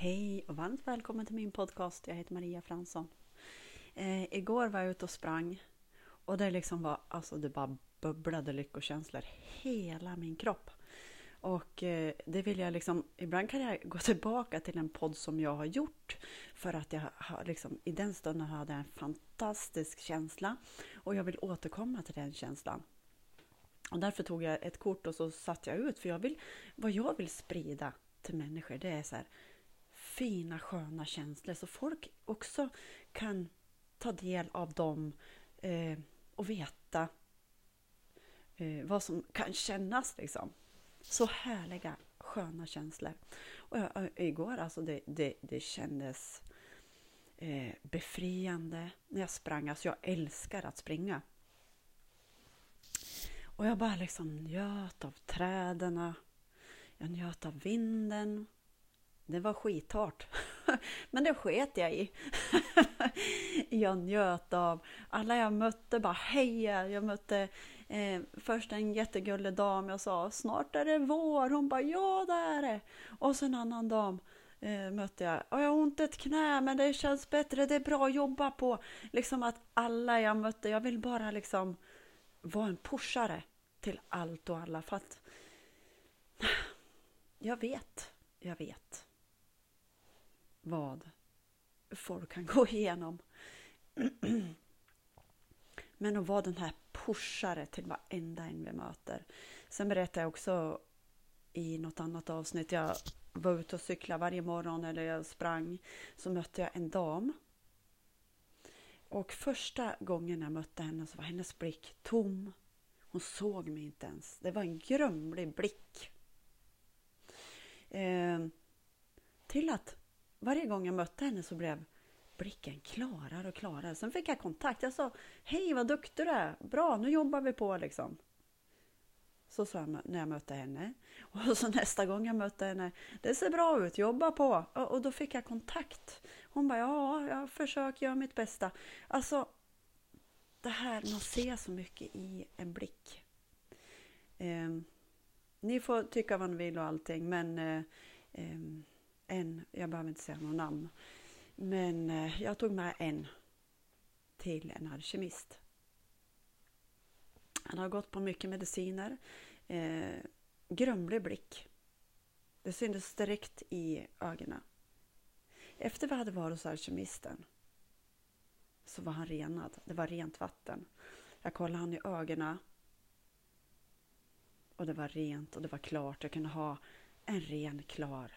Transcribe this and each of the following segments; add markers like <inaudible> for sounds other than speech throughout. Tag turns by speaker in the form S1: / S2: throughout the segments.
S1: Hej och varmt välkommen till min podcast. Jag heter Maria Fransson. Eh, igår var jag ute och sprang och det liksom var, alltså det bara bubblade lyckokänslor hela min kropp. Och eh, det vill jag liksom, ibland kan jag gå tillbaka till en podd som jag har gjort för att jag har liksom, i den stunden hade jag en fantastisk känsla och jag vill återkomma till den känslan. Och därför tog jag ett kort och så satte jag ut, för jag vill, vad jag vill sprida till människor, det är så här, fina sköna känslor så folk också kan ta del av dem eh, och veta eh, vad som kan kännas liksom. Så härliga sköna känslor. Och jag, igår alltså det, det, det kändes eh, befriande när jag sprang. Alltså jag älskar att springa. Och jag bara liksom njöt av träden. Jag njöt av vinden. Det var skithårt. <laughs> Men det sket jag i. <laughs> jag njöt av alla jag mötte, bara heja. Jag mötte eh, först en jättegullig dam. Jag sa snart är det vår. Hon bara ja det är det. Och så en annan dam eh, mötte jag. Och jag har ont i ett knä men det känns bättre. Det är bra att jobba på. Liksom att alla jag mötte, jag vill bara liksom vara en pushare till allt och alla. För att <sighs> jag vet, jag vet vad folk kan <laughs> gå igenom. Men att vara den här pushare till varenda en vi möter. Sen berättade jag också i något annat avsnitt, jag var ute och cyklade varje morgon eller jag sprang, så mötte jag en dam. Och första gången jag mötte henne så var hennes blick tom. Hon såg mig inte ens. Det var en grumlig blick. Eh, till att varje gång jag mötte henne så blev blicken klarare och klarare. Sen fick jag kontakt. Jag sa Hej vad duktig du är! Bra, nu jobbar vi på liksom. Så sa jag när jag mötte henne. <laughs> Och så nästa gång jag mötte henne. Det ser bra ut, jobba på! Och, då fick jag kontakt. Hon bara ja, jag försöker göra mitt bästa. Alltså, det här, man ser så mycket i en blick. Eh, ni får tycka vad ni vill och allting, men eh, eh, en, jag behöver inte säga något namn, men eh, jag tog med en till en alkemist. Han har gått på mycket mediciner. Eh, grumlig blick. Det syntes direkt i ögonen. Efter vi hade varit hos alkemisten så var han renad. Det var rent vatten. Jag kollade han i ögonen och det var rent och det var klart. Jag kunde ha en ren, klar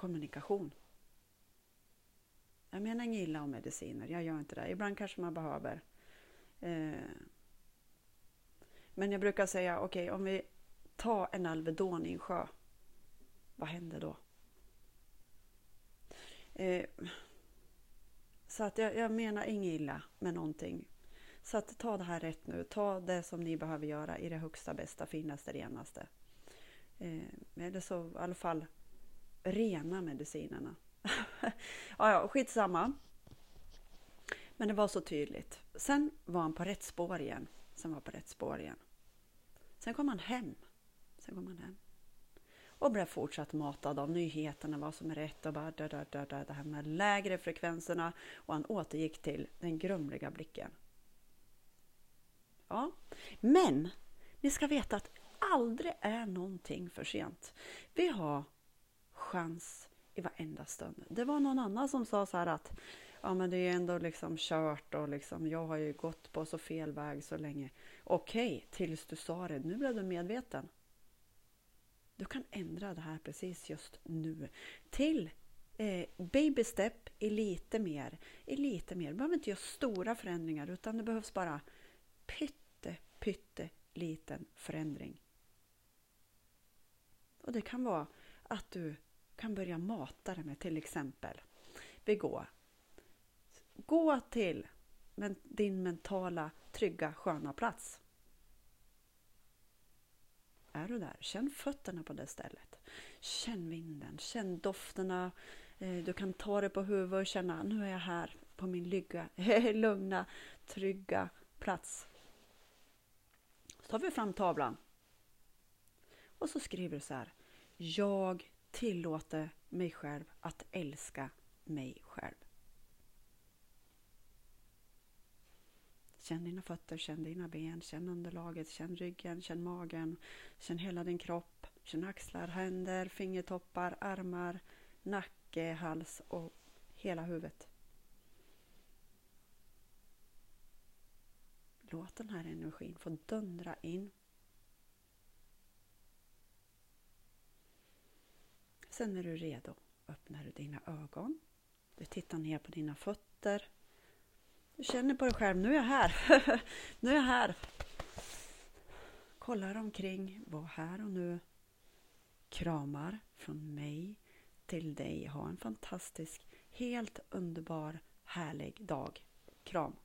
S1: kommunikation. Jag menar inget illa om mediciner, jag gör inte det. Ibland kanske man behöver. Eh, men jag brukar säga, okej okay, om vi tar en Alvedon i en sjö, vad händer då? Eh, så att jag, jag menar inget illa med någonting. Så att ta det här rätt nu. Ta det som ni behöver göra i det högsta, bästa, finaste, renaste. Eh, eller så i alla fall rena medicinerna. <laughs> ja, ja, skitsamma. Men det var så tydligt. Sen var han på rätt spår igen. Sen var på rätt spår igen. Sen kom han hem. Sen kom han hem. Och blev fortsatt matad av nyheterna, vad som är rätt och bara, da, da, da, da, det här med lägre frekvenserna. Och han återgick till den grumliga blicken. Ja, men ni ska veta att aldrig är någonting för sent. Vi har chans i varenda stund. Det var någon annan som sa så här att ja, men det är ändå liksom kört och liksom, jag har ju gått på så fel väg så länge. Okej, okay, tills du sa det. Nu blev du medveten. Du kan ändra det här precis just nu. Till eh, baby step i lite mer. I lite mer. Du behöver inte göra stora förändringar utan det behövs bara pytte, pytte liten förändring. Och det kan vara att du kan börja mata det med till exempel, vi går. Gå till din mentala, trygga, sköna plats. Är du där? Känn fötterna på det stället. Känn vinden, känn dofterna. Eh, du kan ta det på huvudet och känna, nu är jag här på min lygga, <laughs> lugna, trygga plats. Så tar vi fram tavlan. Och så skriver du så här. Jag tillåter mig själv att älska mig själv. Känn dina fötter, känn dina ben, känn underlaget, känn ryggen, känn magen, känn hela din kropp, känn axlar, händer, fingertoppar, armar, nacke, hals och hela huvudet. Låt den här energin få dundra in. Sen är du redo öppnar du dina ögon. Du tittar ner på dina fötter. Du känner på dig själv, nu är jag här. <laughs> nu är jag här. Kollar omkring, var här och nu. Kramar från mig till dig. Ha en fantastisk, helt underbar, härlig dag. Kram!